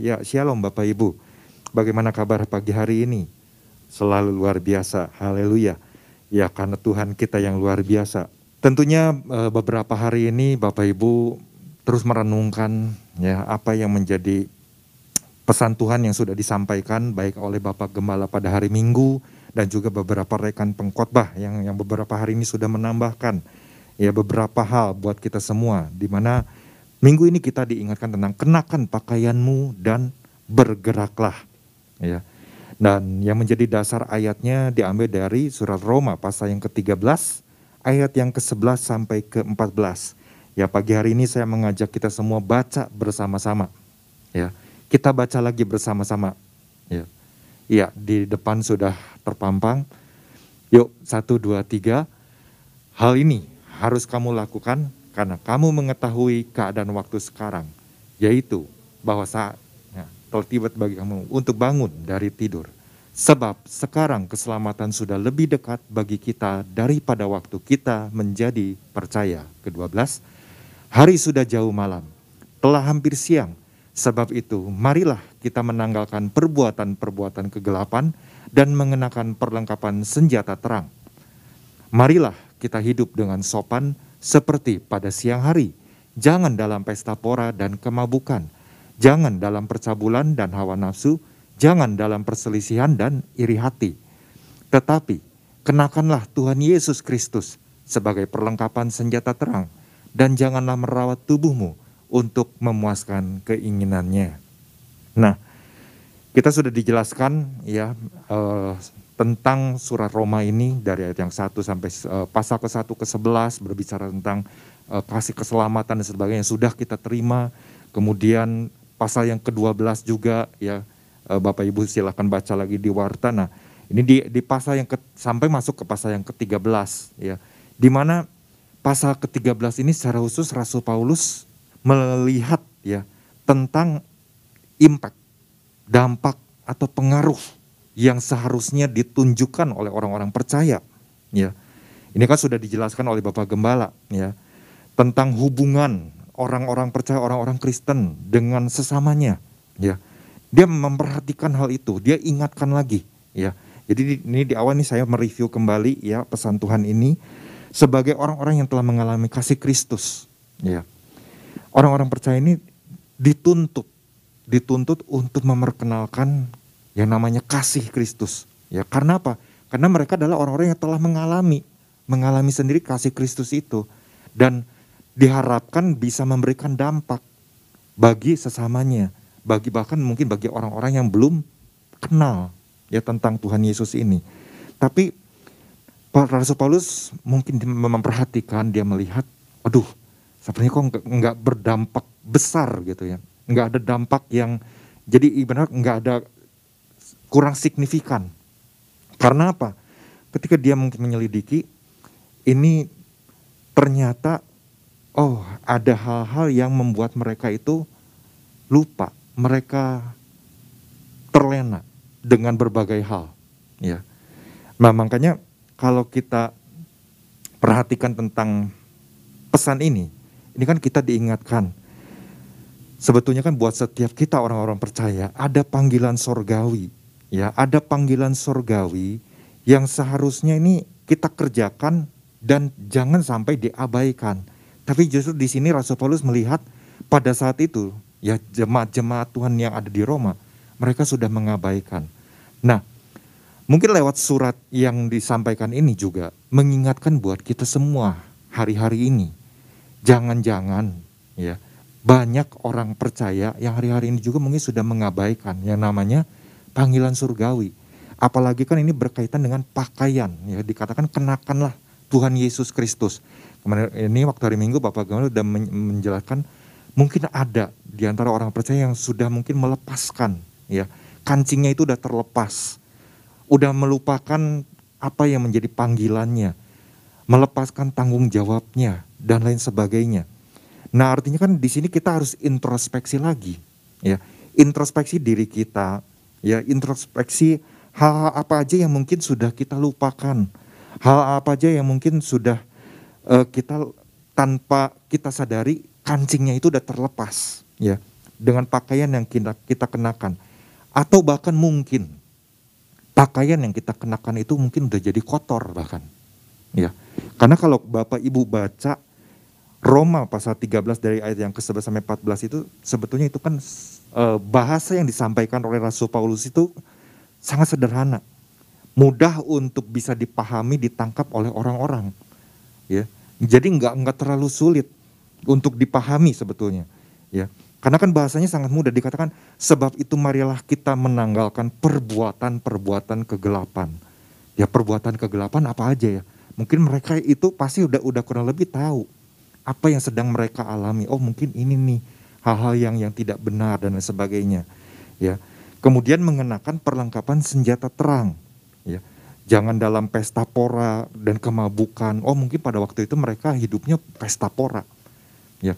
Ya, shalom Bapak Ibu. Bagaimana kabar pagi hari ini? Selalu luar biasa. Haleluya. Ya, karena Tuhan kita yang luar biasa. Tentunya eh, beberapa hari ini Bapak Ibu terus merenungkan ya apa yang menjadi pesan Tuhan yang sudah disampaikan baik oleh Bapak Gembala pada hari Minggu dan juga beberapa rekan pengkhotbah yang yang beberapa hari ini sudah menambahkan ya beberapa hal buat kita semua di mana minggu ini kita diingatkan tentang kenakan pakaianmu dan bergeraklah ya. Dan yang menjadi dasar ayatnya diambil dari surat Roma pasal yang ke-13 ayat yang ke-11 sampai ke-14. Ya pagi hari ini saya mengajak kita semua baca bersama-sama. Ya, kita baca lagi bersama-sama. Ya. Iya, di depan sudah terpampang. Yuk, satu, dua, tiga. Hal ini harus kamu lakukan karena kamu mengetahui keadaan waktu sekarang, yaitu bahwa saat telah tiba bagi kamu untuk bangun dari tidur. Sebab sekarang keselamatan sudah lebih dekat bagi kita daripada waktu kita menjadi percaya. Kedua belas, hari sudah jauh malam, telah hampir siang. Sebab itu, marilah kita menanggalkan perbuatan-perbuatan kegelapan dan mengenakan perlengkapan senjata terang. Marilah kita hidup dengan sopan seperti pada siang hari. Jangan dalam pesta pora dan kemabukan, Jangan dalam percabulan dan hawa nafsu, jangan dalam perselisihan dan iri hati. Tetapi kenakanlah Tuhan Yesus Kristus sebagai perlengkapan senjata terang dan janganlah merawat tubuhmu untuk memuaskan keinginannya. Nah, kita sudah dijelaskan ya uh, tentang surat Roma ini dari ayat yang 1 sampai uh, pasal ke-1 ke 11 berbicara tentang uh, kasih keselamatan dan sebagainya sudah kita terima. Kemudian pasal yang ke-12 juga ya eh, Bapak Ibu silahkan baca lagi di warta. Nah, ini di, di pasal yang ke, sampai masuk ke pasal yang ke-13 ya. Di mana pasal ke-13 ini secara khusus Rasul Paulus melihat ya tentang impact, dampak atau pengaruh yang seharusnya ditunjukkan oleh orang-orang percaya ya. Ini kan sudah dijelaskan oleh Bapak Gembala ya tentang hubungan orang-orang percaya, orang-orang Kristen dengan sesamanya, ya. Dia memperhatikan hal itu, dia ingatkan lagi, ya. Jadi ini di awal ini saya mereview kembali ya pesan Tuhan ini sebagai orang-orang yang telah mengalami kasih Kristus, ya. Orang-orang percaya ini dituntut, dituntut untuk memperkenalkan yang namanya kasih Kristus, ya. Karena apa? Karena mereka adalah orang-orang yang telah mengalami, mengalami sendiri kasih Kristus itu dan diharapkan bisa memberikan dampak bagi sesamanya, bagi bahkan mungkin bagi orang-orang yang belum kenal ya tentang Tuhan Yesus ini. Tapi Rasul Paulus mungkin memperhatikan, dia melihat, aduh, sepertinya kok nggak, berdampak besar gitu ya, nggak ada dampak yang jadi ibarat nggak ada kurang signifikan. Karena apa? Ketika dia mungkin menyelidiki, ini ternyata oh ada hal-hal yang membuat mereka itu lupa, mereka terlena dengan berbagai hal, ya. Nah makanya kalau kita perhatikan tentang pesan ini, ini kan kita diingatkan sebetulnya kan buat setiap kita orang-orang percaya ada panggilan sorgawi, ya ada panggilan sorgawi yang seharusnya ini kita kerjakan dan jangan sampai diabaikan. Tapi justru di sini Rasul Paulus melihat pada saat itu ya jemaat-jemaat Tuhan yang ada di Roma, mereka sudah mengabaikan. Nah, mungkin lewat surat yang disampaikan ini juga mengingatkan buat kita semua hari-hari ini. Jangan-jangan ya banyak orang percaya yang hari-hari ini juga mungkin sudah mengabaikan yang namanya panggilan surgawi. Apalagi kan ini berkaitan dengan pakaian ya dikatakan kenakanlah Tuhan Yesus Kristus. Ini waktu hari Minggu Bapak Gamal sudah menjelaskan mungkin ada di antara orang percaya yang sudah mungkin melepaskan ya kancingnya itu udah terlepas, udah melupakan apa yang menjadi panggilannya, melepaskan tanggung jawabnya dan lain sebagainya. Nah artinya kan di sini kita harus introspeksi lagi, ya introspeksi diri kita, ya introspeksi hal, hal apa aja yang mungkin sudah kita lupakan, hal apa aja yang mungkin sudah uh, kita tanpa kita sadari kancingnya itu udah terlepas ya dengan pakaian yang kita, kita kenakan. Atau bahkan mungkin pakaian yang kita kenakan itu mungkin udah jadi kotor bahkan. Ya. Karena kalau Bapak Ibu baca Roma pasal 13 dari ayat yang ke-11 sampai 14 itu sebetulnya itu kan e, bahasa yang disampaikan oleh Rasul Paulus itu sangat sederhana. Mudah untuk bisa dipahami, ditangkap oleh orang-orang. Ya. Jadi nggak nggak terlalu sulit untuk dipahami sebetulnya. Ya. Karena kan bahasanya sangat mudah dikatakan sebab itu marilah kita menanggalkan perbuatan-perbuatan kegelapan. Ya perbuatan kegelapan apa aja ya? Mungkin mereka itu pasti udah udah kurang lebih tahu apa yang sedang mereka alami. Oh mungkin ini nih hal-hal yang yang tidak benar dan lain sebagainya. Ya. Kemudian mengenakan perlengkapan senjata terang. Ya. Jangan dalam pesta pora dan kemabukan. Oh mungkin pada waktu itu mereka hidupnya pesta pora. Ya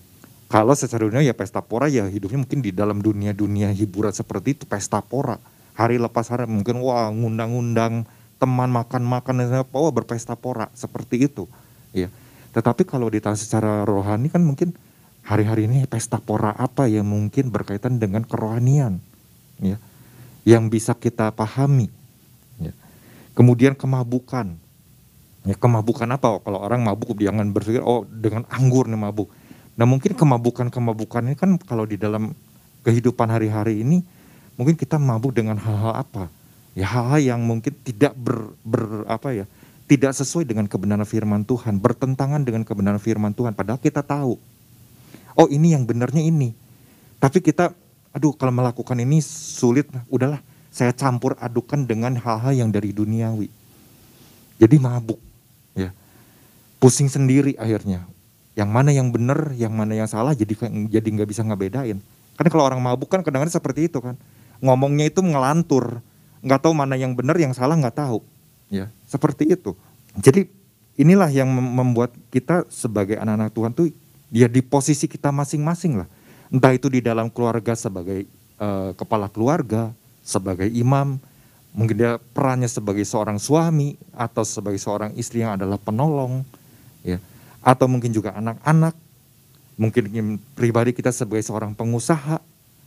kalau secara dunia ya pesta pora ya hidupnya mungkin di dalam dunia-dunia hiburan seperti itu pesta pora. Hari lepas hari mungkin wah ngundang-ngundang teman makan-makan dan oh berpesta pora seperti itu. Ya. Tetapi kalau ditanya secara rohani kan mungkin hari-hari ini pesta pora apa yang mungkin berkaitan dengan kerohanian. Ya. Yang bisa kita pahami. Ya. Kemudian kemabukan. Ya, kemabukan apa? Kalau orang mabuk jangan berpikir oh dengan anggur nih mabuk Nah mungkin kemabukan-kemabukan ini kan kalau di dalam kehidupan hari-hari ini mungkin kita mabuk dengan hal-hal apa? Ya hal-hal yang mungkin tidak ber, ber apa ya, tidak sesuai dengan kebenaran firman Tuhan, bertentangan dengan kebenaran firman Tuhan. Padahal kita tahu, oh ini yang benarnya ini. Tapi kita, aduh kalau melakukan ini sulit, udahlah saya campur adukan dengan hal-hal yang dari duniawi. Jadi mabuk, ya pusing sendiri akhirnya yang mana yang benar, yang mana yang salah jadi jadi nggak bisa ngebedain. Karena kalau orang mabuk kan kadang-kadang seperti itu kan. Ngomongnya itu ngelantur, nggak tahu mana yang benar, yang salah nggak tahu. Ya, seperti itu. Jadi inilah yang membuat kita sebagai anak-anak Tuhan tuh ya di posisi kita masing-masing lah. Entah itu di dalam keluarga sebagai uh, kepala keluarga, sebagai imam, mungkin dia perannya sebagai seorang suami atau sebagai seorang istri yang adalah penolong, ya. Atau mungkin juga anak-anak, mungkin pribadi kita sebagai seorang pengusaha,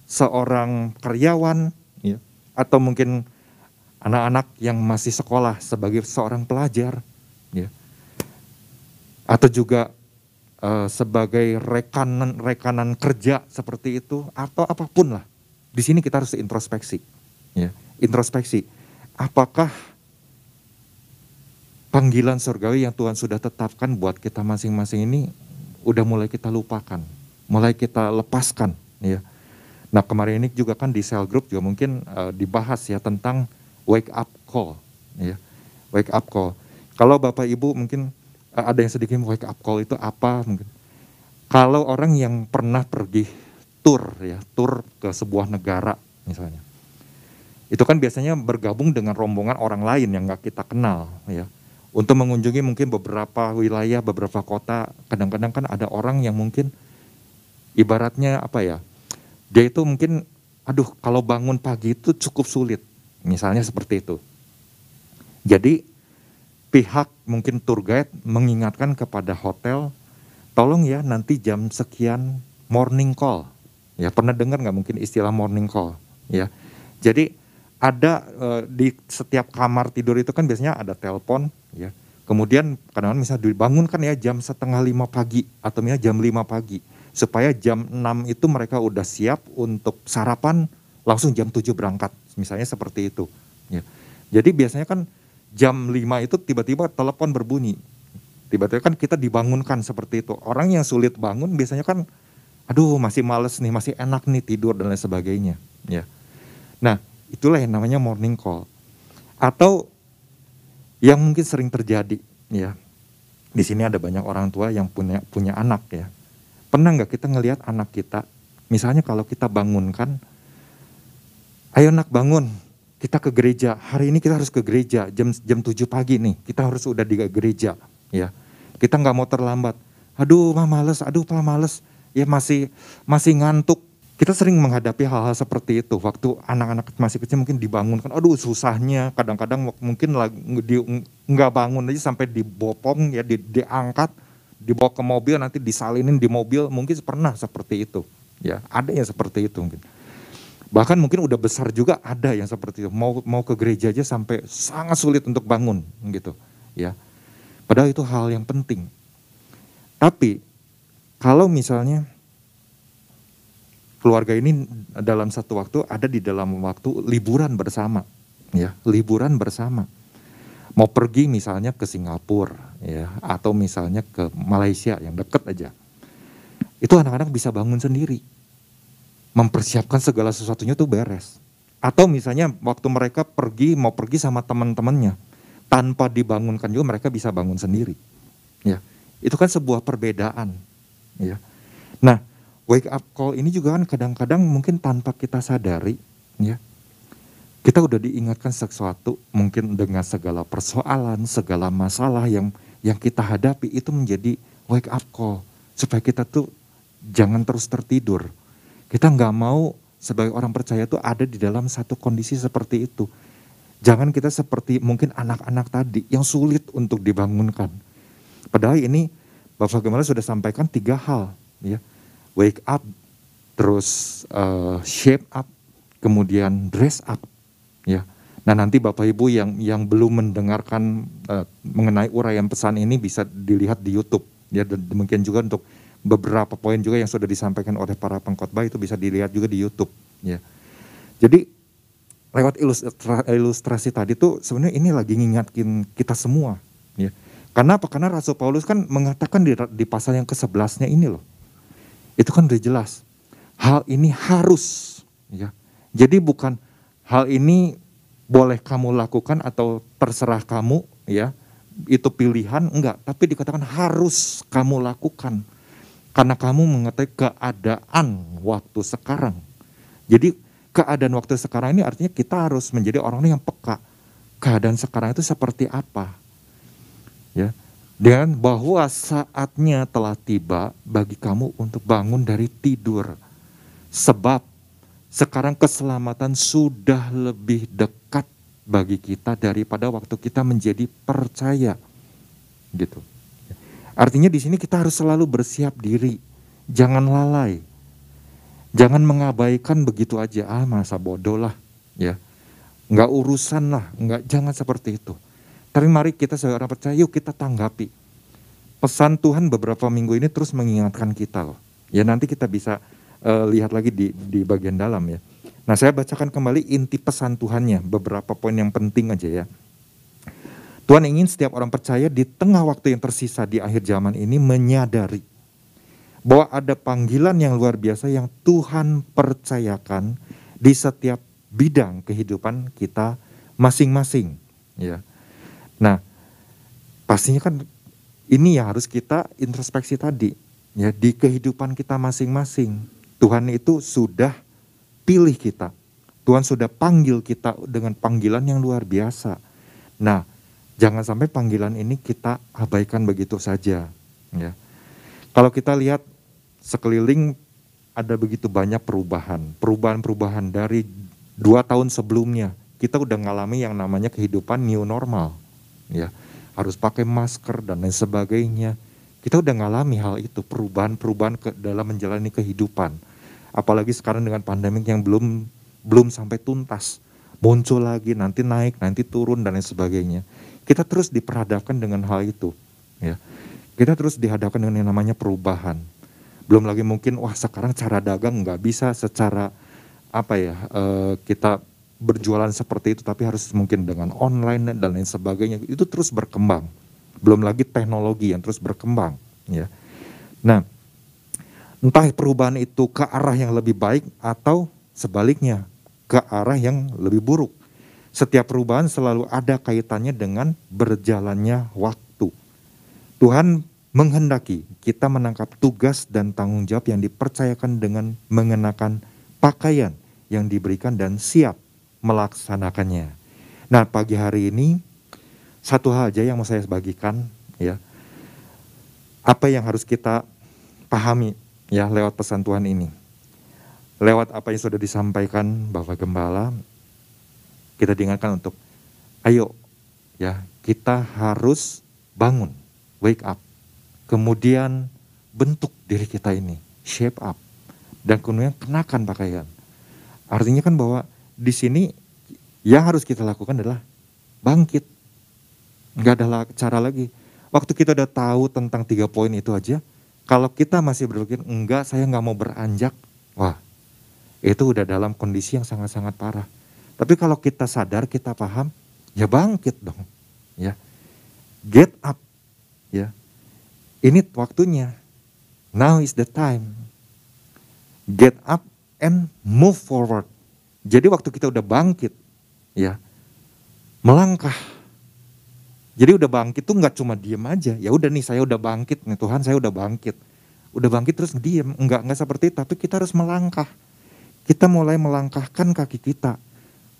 seorang karyawan, ya, atau mungkin anak-anak yang masih sekolah sebagai seorang pelajar, ya, atau juga uh, sebagai rekanan rekanan kerja seperti itu, atau apa pun lah. Di sini kita harus introspeksi, ya, introspeksi. Apakah panggilan surgawi yang Tuhan sudah tetapkan buat kita masing-masing ini udah mulai kita lupakan, mulai kita lepaskan ya. Nah kemarin ini juga kan di cell group juga mungkin uh, dibahas ya tentang wake up call ya. Wake up call. Kalau Bapak Ibu mungkin ada yang sedikit wake up call itu apa mungkin. Kalau orang yang pernah pergi tour ya, tour ke sebuah negara misalnya. Itu kan biasanya bergabung dengan rombongan orang lain yang nggak kita kenal ya untuk mengunjungi mungkin beberapa wilayah, beberapa kota, kadang-kadang kan ada orang yang mungkin ibaratnya apa ya, dia itu mungkin, aduh kalau bangun pagi itu cukup sulit, misalnya seperti itu. Jadi pihak mungkin tour guide mengingatkan kepada hotel, tolong ya nanti jam sekian morning call. Ya pernah dengar nggak mungkin istilah morning call? Ya, jadi ada uh, di setiap kamar tidur itu kan biasanya ada telepon ya. Kemudian kadang-kadang misalnya dibangunkan ya jam setengah lima pagi atau misalnya jam lima pagi supaya jam 6 itu mereka udah siap untuk sarapan langsung jam 7 berangkat misalnya seperti itu ya. Jadi biasanya kan jam 5 itu tiba-tiba telepon berbunyi. Tiba-tiba kan kita dibangunkan seperti itu. Orang yang sulit bangun biasanya kan aduh masih males nih, masih enak nih tidur dan lain sebagainya ya. Nah, itulah yang namanya morning call. Atau yang mungkin sering terjadi ya di sini ada banyak orang tua yang punya punya anak ya pernah nggak kita ngelihat anak kita misalnya kalau kita bangunkan ayo nak bangun kita ke gereja. Hari ini kita harus ke gereja jam jam 7 pagi nih. Kita harus udah di gereja ya. Kita nggak mau terlambat. Aduh mah males aduh mah males. Ya masih masih ngantuk. Kita sering menghadapi hal-hal seperti itu. Waktu anak-anak masih kecil mungkin dibangunkan. Aduh susahnya. Kadang-kadang mungkin lagi nggak bangun aja sampai dibopong ya di, diangkat dibawa ke mobil nanti disalinin di mobil. Mungkin pernah seperti itu Ya, ada yang seperti itu mungkin. Bahkan mungkin udah besar juga ada yang seperti itu. Mau mau ke gereja aja sampai sangat sulit untuk bangun gitu, ya. Padahal itu hal yang penting. Tapi kalau misalnya keluarga ini dalam satu waktu ada di dalam waktu liburan bersama, ya, liburan bersama. Mau pergi misalnya ke Singapura, ya, atau misalnya ke Malaysia yang deket aja. Itu anak-anak bisa bangun sendiri mempersiapkan segala sesuatunya tuh beres. Atau misalnya waktu mereka pergi mau pergi sama teman-temannya tanpa dibangunkan juga mereka bisa bangun sendiri. Ya. Itu kan sebuah perbedaan, ya. Nah, wake up call ini juga kan kadang-kadang mungkin tanpa kita sadari, ya. Kita udah diingatkan sesuatu mungkin dengan segala persoalan, segala masalah yang yang kita hadapi itu menjadi wake up call supaya kita tuh jangan terus tertidur kita nggak mau sebagai orang percaya itu ada di dalam satu kondisi seperti itu. Jangan kita seperti mungkin anak-anak tadi yang sulit untuk dibangunkan. Padahal ini Bapak Gemala sudah sampaikan tiga hal, ya, wake up, terus uh, shape up, kemudian dress up, ya. Nah nanti Bapak Ibu yang yang belum mendengarkan uh, mengenai uraian pesan ini bisa dilihat di YouTube, ya. Dan demikian juga untuk beberapa poin juga yang sudah disampaikan oleh para pengkhotbah itu bisa dilihat juga di YouTube ya. Jadi lewat ilustrasi, ilustrasi tadi tuh sebenarnya ini lagi ngingatkin kita semua ya. Karena apa? Karena Rasul Paulus kan mengatakan di, di pasal yang ke-11-nya ini loh. Itu kan udah jelas. Hal ini harus ya. Jadi bukan hal ini boleh kamu lakukan atau terserah kamu ya. Itu pilihan enggak, tapi dikatakan harus kamu lakukan karena kamu mengetahui keadaan waktu sekarang. Jadi keadaan waktu sekarang ini artinya kita harus menjadi orang yang peka. Keadaan sekarang itu seperti apa? Ya. Dan bahwa saatnya telah tiba bagi kamu untuk bangun dari tidur. Sebab sekarang keselamatan sudah lebih dekat bagi kita daripada waktu kita menjadi percaya. Gitu. Artinya di sini kita harus selalu bersiap diri, jangan lalai, jangan mengabaikan begitu aja. Ah masa bodoh lah, ya, nggak urusan lah, nggak jangan seperti itu. Tapi mari kita orang percaya, yuk kita tanggapi. Pesan Tuhan beberapa minggu ini terus mengingatkan kita loh. Ya nanti kita bisa uh, lihat lagi di, di bagian dalam ya. Nah saya bacakan kembali inti pesan Tuhannya, beberapa poin yang penting aja ya. Tuhan ingin setiap orang percaya di tengah waktu yang tersisa di akhir zaman ini menyadari bahwa ada panggilan yang luar biasa yang Tuhan percayakan di setiap bidang kehidupan kita masing-masing ya. Nah, pastinya kan ini yang harus kita introspeksi tadi ya di kehidupan kita masing-masing. Tuhan itu sudah pilih kita. Tuhan sudah panggil kita dengan panggilan yang luar biasa. Nah, Jangan sampai panggilan ini kita abaikan begitu saja. Ya. Kalau kita lihat sekeliling ada begitu banyak perubahan, perubahan-perubahan dari dua tahun sebelumnya kita udah ngalami yang namanya kehidupan new normal, ya harus pakai masker dan lain sebagainya. Kita udah ngalami hal itu perubahan-perubahan ke, dalam menjalani kehidupan. Apalagi sekarang dengan pandemik yang belum belum sampai tuntas, muncul lagi nanti naik nanti turun dan lain sebagainya kita terus diperhadapkan dengan hal itu. Ya. Kita terus dihadapkan dengan yang namanya perubahan. Belum lagi mungkin wah sekarang cara dagang nggak bisa secara apa ya uh, kita berjualan seperti itu tapi harus mungkin dengan online dan lain sebagainya itu terus berkembang. Belum lagi teknologi yang terus berkembang. Ya. Nah, entah perubahan itu ke arah yang lebih baik atau sebaliknya ke arah yang lebih buruk. Setiap perubahan selalu ada kaitannya dengan berjalannya waktu. Tuhan menghendaki kita menangkap tugas dan tanggung jawab yang dipercayakan dengan mengenakan pakaian yang diberikan dan siap melaksanakannya. Nah, pagi hari ini satu hal aja yang mau saya bagikan ya. Apa yang harus kita pahami ya lewat pesan Tuhan ini. Lewat apa yang sudah disampaikan Bapak Gembala, kita diingatkan untuk ayo ya kita harus bangun, wake up. Kemudian bentuk diri kita ini, shape up. dan kemudian kenakan pakaian. Artinya kan bahwa di sini yang harus kita lakukan adalah bangkit. Nggak ada cara lagi. Waktu kita udah tahu tentang tiga poin itu aja, kalau kita masih berpikir, enggak saya nggak mau beranjak, wah itu udah dalam kondisi yang sangat-sangat parah. Tapi kalau kita sadar, kita paham, ya bangkit dong. ya Get up. ya Ini waktunya. Now is the time. Get up and move forward. Jadi waktu kita udah bangkit, ya melangkah. Jadi udah bangkit tuh nggak cuma diem aja. Ya udah nih saya udah bangkit nih Tuhan saya udah bangkit. Udah bangkit terus diem. Enggak enggak seperti itu. Tapi kita harus melangkah. Kita mulai melangkahkan kaki kita.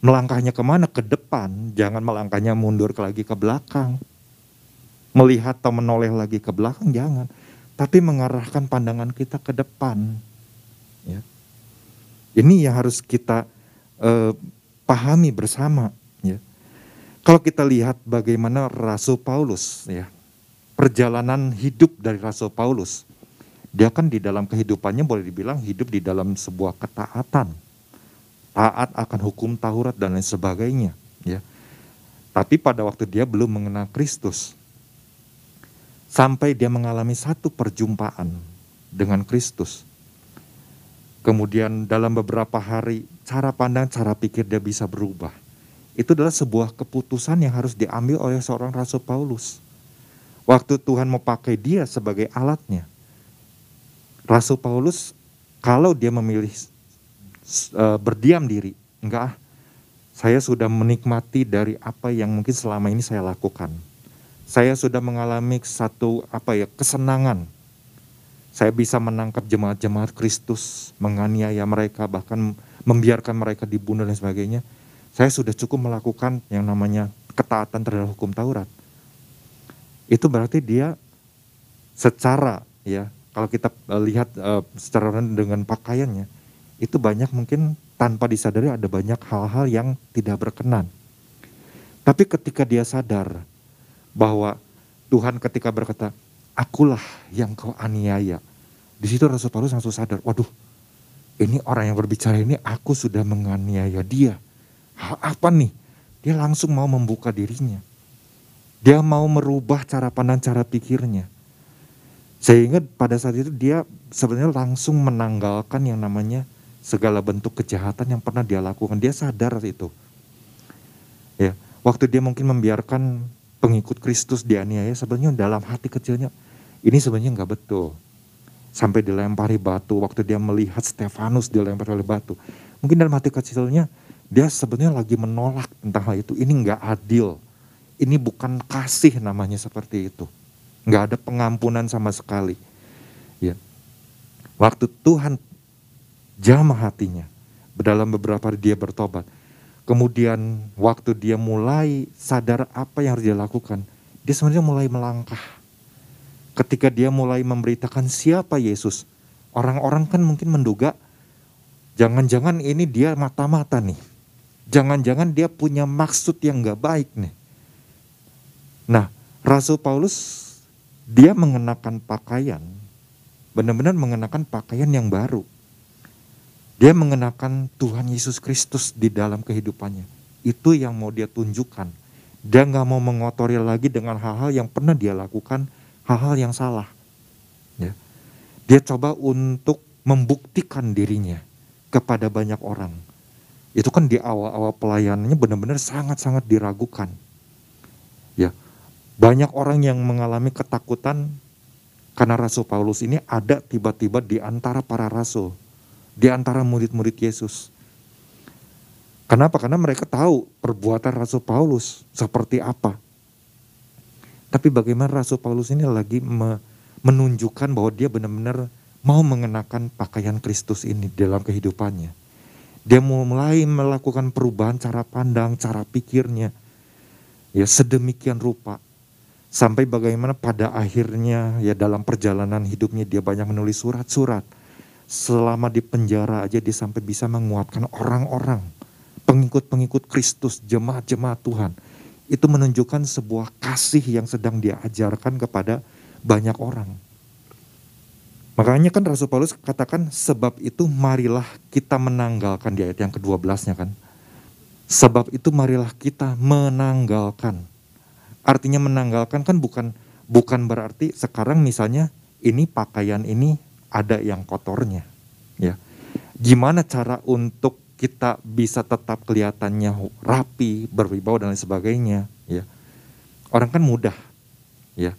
Melangkahnya ke mana? Ke depan. Jangan melangkahnya mundur lagi ke belakang. Melihat atau menoleh lagi ke belakang jangan. Tapi mengarahkan pandangan kita ke depan. Ya. Ini yang harus kita uh, pahami bersama. Ya. Kalau kita lihat bagaimana Rasul Paulus, ya, perjalanan hidup dari Rasul Paulus, dia kan di dalam kehidupannya boleh dibilang hidup di dalam sebuah ketaatan, taat akan hukum Taurat dan lain sebagainya. Ya. Tapi pada waktu dia belum mengenal Kristus, sampai dia mengalami satu perjumpaan dengan Kristus, Kemudian dalam beberapa hari cara pandang, cara pikir dia bisa berubah. Itu adalah sebuah keputusan yang harus diambil oleh seorang Rasul Paulus. Waktu Tuhan mau pakai dia sebagai alatnya. Rasul Paulus kalau dia memilih uh, berdiam diri, enggak saya sudah menikmati dari apa yang mungkin selama ini saya lakukan. Saya sudah mengalami satu apa ya kesenangan saya bisa menangkap jemaat-jemaat Kristus, menganiaya mereka, bahkan membiarkan mereka dibunuh dan sebagainya. Saya sudah cukup melakukan yang namanya ketaatan terhadap hukum Taurat. Itu berarti dia secara ya, kalau kita eh, lihat uh, secara dengan pakaiannya, itu banyak mungkin tanpa disadari ada banyak hal-hal yang tidak berkenan. Tapi ketika dia sadar bahwa Tuhan ketika berkata, akulah yang kau aniaya. Di situ Rasul Paulus langsung sadar, waduh ini orang yang berbicara ini aku sudah menganiaya dia. Hal apa nih? Dia langsung mau membuka dirinya. Dia mau merubah cara pandang, cara pikirnya. Sehingga pada saat itu dia sebenarnya langsung menanggalkan yang namanya segala bentuk kejahatan yang pernah dia lakukan. Dia sadar itu. Ya, waktu dia mungkin membiarkan pengikut Kristus dianiaya sebenarnya dalam hati kecilnya ini sebenarnya nggak betul. Sampai dilempari batu, waktu dia melihat Stefanus dilempari oleh batu. Mungkin dalam hati kecilnya, dia sebenarnya lagi menolak tentang hal itu. Ini nggak adil. Ini bukan kasih namanya seperti itu. Nggak ada pengampunan sama sekali. Ya. Waktu Tuhan jamah hatinya, dalam beberapa hari dia bertobat. Kemudian waktu dia mulai sadar apa yang harus dia lakukan, dia sebenarnya mulai melangkah ketika dia mulai memberitakan siapa Yesus, orang-orang kan mungkin menduga jangan-jangan ini dia mata-mata nih. Jangan-jangan dia punya maksud yang gak baik nih. Nah, Rasul Paulus dia mengenakan pakaian, benar-benar mengenakan pakaian yang baru. Dia mengenakan Tuhan Yesus Kristus di dalam kehidupannya. Itu yang mau dia tunjukkan. Dia nggak mau mengotori lagi dengan hal-hal yang pernah dia lakukan hal-hal yang salah. Ya. Dia coba untuk membuktikan dirinya kepada banyak orang. Itu kan di awal-awal pelayanannya benar-benar sangat-sangat diragukan. Ya. Banyak orang yang mengalami ketakutan karena Rasul Paulus ini ada tiba-tiba di antara para rasul, di antara murid-murid Yesus. Kenapa? Karena mereka tahu perbuatan Rasul Paulus seperti apa. Tapi bagaimana Rasul Paulus ini lagi me, menunjukkan bahwa dia benar-benar mau mengenakan pakaian Kristus ini dalam kehidupannya. Dia mulai melakukan perubahan cara pandang, cara pikirnya. Ya sedemikian rupa. Sampai bagaimana pada akhirnya ya dalam perjalanan hidupnya dia banyak menulis surat-surat. Selama di penjara aja dia sampai bisa menguatkan orang-orang. Pengikut-pengikut Kristus, jemaat-jemaat Tuhan itu menunjukkan sebuah kasih yang sedang dia ajarkan kepada banyak orang. Makanya kan Rasul Paulus katakan sebab itu marilah kita menanggalkan di ayat yang ke-12-nya kan. Sebab itu marilah kita menanggalkan. Artinya menanggalkan kan bukan bukan berarti sekarang misalnya ini pakaian ini ada yang kotornya. Ya. Gimana cara untuk kita bisa tetap kelihatannya rapi, berwibawa dan lain sebagainya, ya. Orang kan mudah, ya.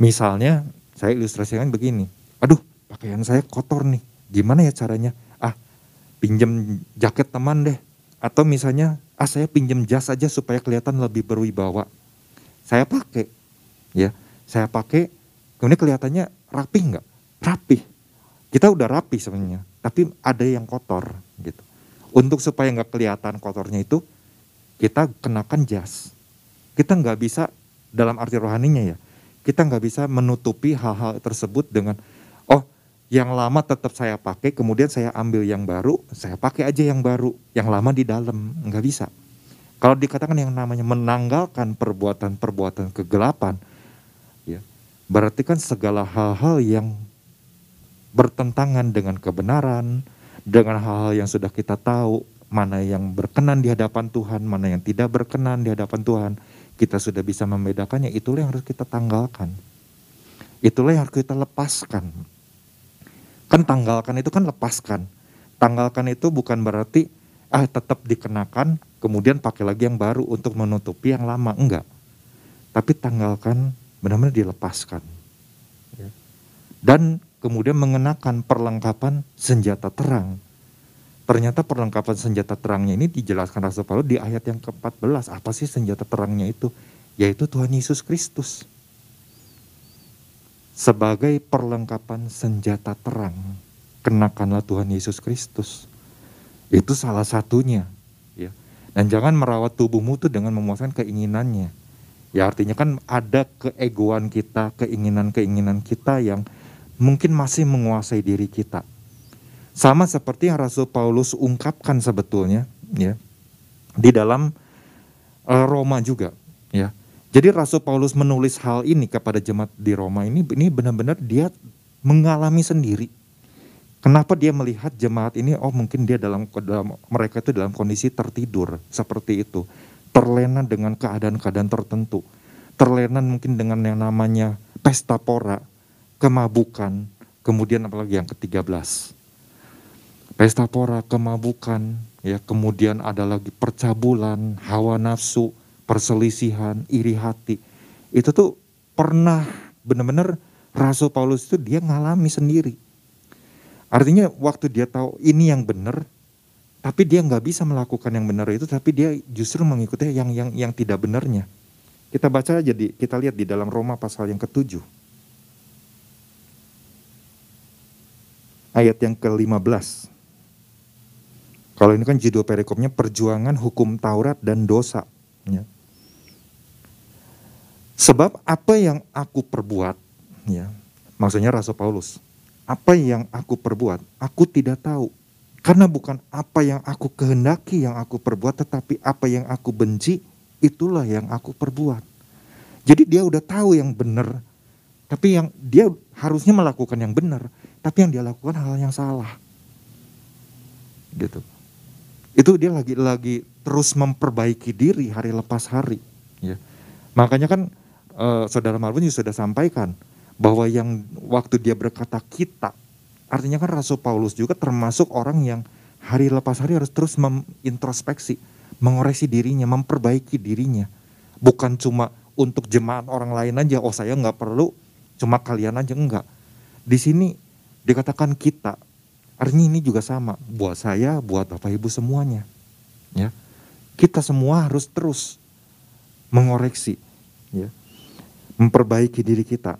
Misalnya saya ilustrasikan begini aduh pakaian saya kotor nih, gimana ya caranya? Ah, pinjam jaket teman deh. Atau misalnya, ah saya pinjam jas aja supaya kelihatan lebih berwibawa. Saya pakai, ya, saya pakai, kemudian kelihatannya rapi nggak? Rapi. Kita udah rapi sebenarnya, tapi ada yang kotor gitu. Untuk supaya nggak kelihatan kotornya itu, kita kenakan jas. Kita nggak bisa dalam arti rohaninya ya, kita nggak bisa menutupi hal-hal tersebut dengan yang lama tetap saya pakai, kemudian saya ambil yang baru, saya pakai aja yang baru, yang lama di dalam, nggak bisa. Kalau dikatakan yang namanya menanggalkan perbuatan-perbuatan kegelapan, ya, berarti kan segala hal-hal yang bertentangan dengan kebenaran, dengan hal-hal yang sudah kita tahu, mana yang berkenan di hadapan Tuhan, mana yang tidak berkenan di hadapan Tuhan, kita sudah bisa membedakannya, itulah yang harus kita tanggalkan. Itulah yang harus kita lepaskan Kan tanggalkan itu kan lepaskan. Tanggalkan itu bukan berarti ah tetap dikenakan kemudian pakai lagi yang baru untuk menutupi yang lama. Enggak. Tapi tanggalkan benar-benar dilepaskan. Ya. Dan kemudian mengenakan perlengkapan senjata terang. Ternyata perlengkapan senjata terangnya ini dijelaskan Rasul Paulus di ayat yang ke-14. Apa sih senjata terangnya itu? Yaitu Tuhan Yesus Kristus sebagai perlengkapan senjata terang. Kenakanlah Tuhan Yesus Kristus. Itu salah satunya. Ya. Dan jangan merawat tubuhmu itu dengan memuaskan keinginannya. Ya artinya kan ada keegoan kita, keinginan-keinginan kita yang mungkin masih menguasai diri kita. Sama seperti yang Rasul Paulus ungkapkan sebetulnya ya di dalam uh, Roma juga ya jadi Rasul Paulus menulis hal ini kepada jemaat di Roma ini ini benar-benar dia mengalami sendiri. Kenapa dia melihat jemaat ini oh mungkin dia dalam, dalam mereka itu dalam kondisi tertidur seperti itu. Terlena dengan keadaan-keadaan tertentu. Terlena mungkin dengan yang namanya pesta pora, kemabukan, kemudian apalagi yang ke-13. Pesta pora, kemabukan, ya kemudian ada lagi percabulan, hawa nafsu, perselisihan, iri hati. Itu tuh pernah benar-benar Rasul Paulus itu dia ngalami sendiri. Artinya waktu dia tahu ini yang benar, tapi dia nggak bisa melakukan yang benar itu, tapi dia justru mengikuti yang yang yang tidak benarnya. Kita baca aja di, kita lihat di dalam Roma pasal yang ketujuh. Ayat yang ke-15. Kalau ini kan judul perikopnya perjuangan hukum Taurat dan dosa. Ya. Sebab apa yang aku perbuat, ya, maksudnya Rasul Paulus, apa yang aku perbuat, aku tidak tahu. Karena bukan apa yang aku kehendaki yang aku perbuat, tetapi apa yang aku benci, itulah yang aku perbuat. Jadi dia udah tahu yang benar, tapi yang dia harusnya melakukan yang benar, tapi yang dia lakukan hal yang salah. Gitu. Itu dia lagi-lagi terus memperbaiki diri hari lepas hari. Ya. Makanya kan uh, saudara Marvin sudah sampaikan bahwa yang waktu dia berkata kita, artinya kan Rasul Paulus juga termasuk orang yang hari lepas hari harus terus mengintrospeksi, mengoreksi dirinya, memperbaiki dirinya. Bukan cuma untuk jemaat orang lain aja, oh saya nggak perlu, cuma kalian aja enggak. Di sini dikatakan kita, artinya ini juga sama, buat saya, buat Bapak Ibu semuanya. Ya, kita semua harus terus mengoreksi, ya memperbaiki diri kita.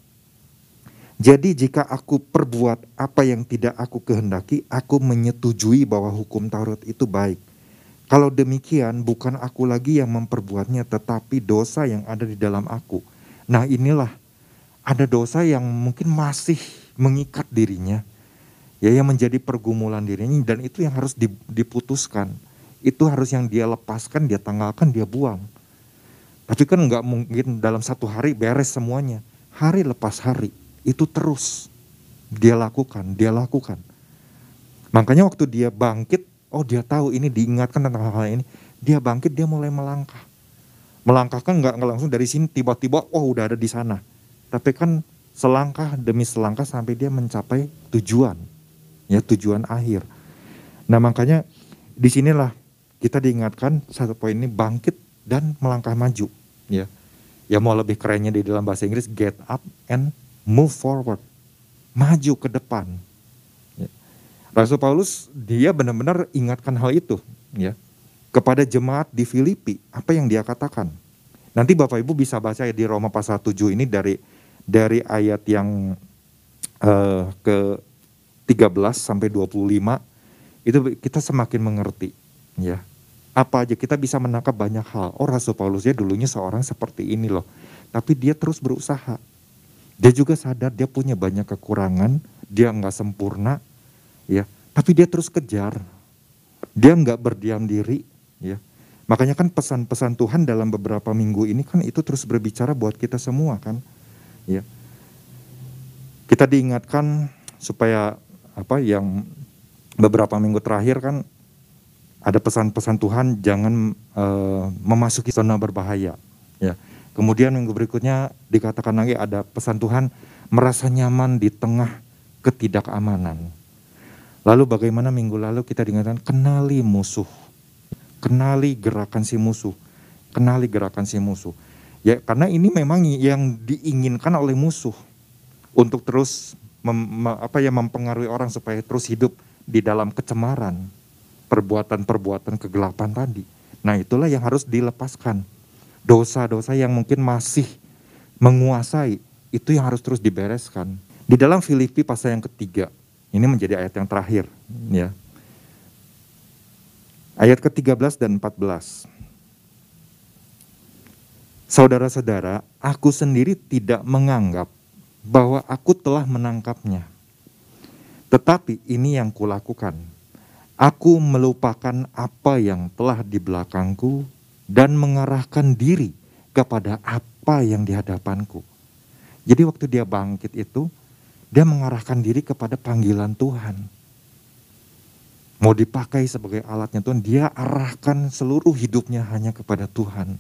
Jadi jika aku perbuat apa yang tidak aku kehendaki, aku menyetujui bahwa hukum Taurat itu baik. Kalau demikian bukan aku lagi yang memperbuatnya tetapi dosa yang ada di dalam aku. Nah inilah ada dosa yang mungkin masih mengikat dirinya. Ya yang menjadi pergumulan dirinya dan itu yang harus diputuskan. Itu harus yang dia lepaskan, dia tanggalkan, dia buang. Tapi kan nggak mungkin dalam satu hari beres semuanya. Hari lepas hari itu terus Dia lakukan, dia lakukan. Makanya waktu dia bangkit, oh dia tahu ini diingatkan tentang hal-hal ini. Dia bangkit, dia mulai melangkah. Melangkah kan nggak langsung dari sini tiba-tiba, oh udah ada di sana. Tapi kan selangkah demi selangkah sampai dia mencapai tujuan, ya tujuan akhir. Nah makanya di sinilah kita diingatkan satu poin ini bangkit dan melangkah maju, ya. Ya mau lebih kerennya di dalam bahasa Inggris get up and move forward maju ke depan. Ya. Rasul Paulus dia benar-benar ingatkan hal itu ya kepada jemaat di Filipi apa yang dia katakan. Nanti Bapak Ibu bisa baca ya di Roma pasal 7 ini dari dari ayat yang uh, ke 13 sampai 25 itu kita semakin mengerti ya. Apa aja kita bisa menangkap banyak hal. Oh Rasul Paulus ya dulunya seorang seperti ini loh. Tapi dia terus berusaha dia juga sadar dia punya banyak kekurangan, dia nggak sempurna, ya. Tapi dia terus kejar. Dia nggak berdiam diri, ya. Makanya kan pesan-pesan Tuhan dalam beberapa minggu ini kan itu terus berbicara buat kita semua kan, ya. Kita diingatkan supaya apa yang beberapa minggu terakhir kan ada pesan-pesan Tuhan jangan uh, memasuki zona berbahaya, ya Kemudian minggu berikutnya dikatakan lagi ada pesan Tuhan merasa nyaman di tengah ketidakamanan. Lalu bagaimana minggu lalu kita diingatkan kenali musuh. Kenali gerakan si musuh. Kenali gerakan si musuh. Ya karena ini memang yang diinginkan oleh musuh untuk terus mem, apa ya mempengaruhi orang supaya terus hidup di dalam kecemaran, perbuatan-perbuatan kegelapan tadi. Nah, itulah yang harus dilepaskan dosa-dosa yang mungkin masih menguasai, itu yang harus terus dibereskan. Di dalam Filipi pasal yang ketiga, ini menjadi ayat yang terakhir. ya. Ayat ke-13 dan 14. Saudara-saudara, aku sendiri tidak menganggap bahwa aku telah menangkapnya. Tetapi ini yang kulakukan. Aku melupakan apa yang telah di belakangku dan mengarahkan diri kepada apa yang di hadapanku. Jadi waktu dia bangkit itu, dia mengarahkan diri kepada panggilan Tuhan. Mau dipakai sebagai alatnya Tuhan, dia arahkan seluruh hidupnya hanya kepada Tuhan.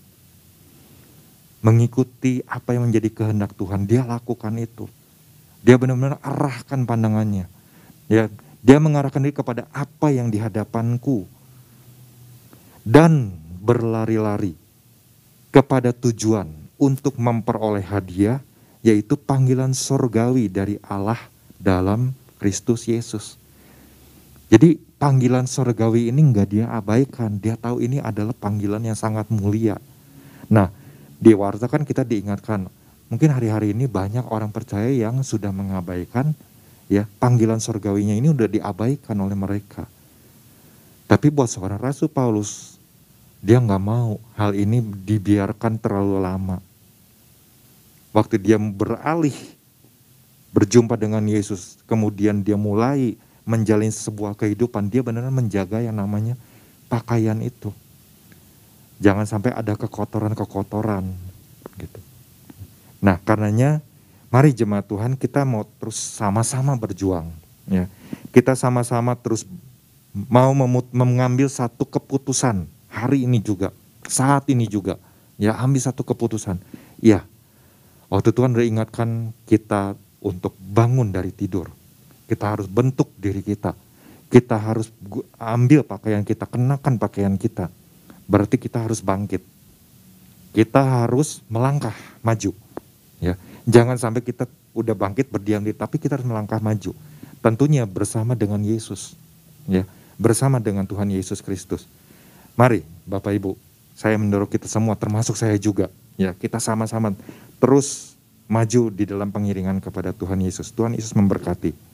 Mengikuti apa yang menjadi kehendak Tuhan, dia lakukan itu. Dia benar-benar arahkan pandangannya. Ya, dia mengarahkan diri kepada apa yang di hadapanku. Dan berlari-lari kepada tujuan untuk memperoleh hadiah yaitu panggilan sorgawi dari Allah dalam Kristus Yesus. Jadi panggilan sorgawi ini enggak dia abaikan, dia tahu ini adalah panggilan yang sangat mulia. Nah, di warta kan kita diingatkan, mungkin hari-hari ini banyak orang percaya yang sudah mengabaikan ya panggilan sorgawinya ini udah diabaikan oleh mereka. Tapi buat seorang Rasul Paulus dia nggak mau hal ini dibiarkan terlalu lama. Waktu dia beralih berjumpa dengan Yesus, kemudian dia mulai menjalin sebuah kehidupan, dia benar-benar menjaga yang namanya pakaian itu. Jangan sampai ada kekotoran-kekotoran gitu. Nah, karenanya mari jemaat Tuhan kita mau terus sama-sama berjuang ya. Kita sama-sama terus mau mengambil satu keputusan hari ini juga, saat ini juga. Ya ambil satu keputusan. Ya, waktu Tuhan ingatkan kita untuk bangun dari tidur. Kita harus bentuk diri kita. Kita harus ambil pakaian kita, kenakan pakaian kita. Berarti kita harus bangkit. Kita harus melangkah maju. Ya, jangan sampai kita udah bangkit berdiam diri, tapi kita harus melangkah maju. Tentunya bersama dengan Yesus. Ya, bersama dengan Tuhan Yesus Kristus. Mari Bapak Ibu, saya mendorong kita semua termasuk saya juga. Ya, kita sama-sama terus maju di dalam pengiringan kepada Tuhan Yesus. Tuhan Yesus memberkati.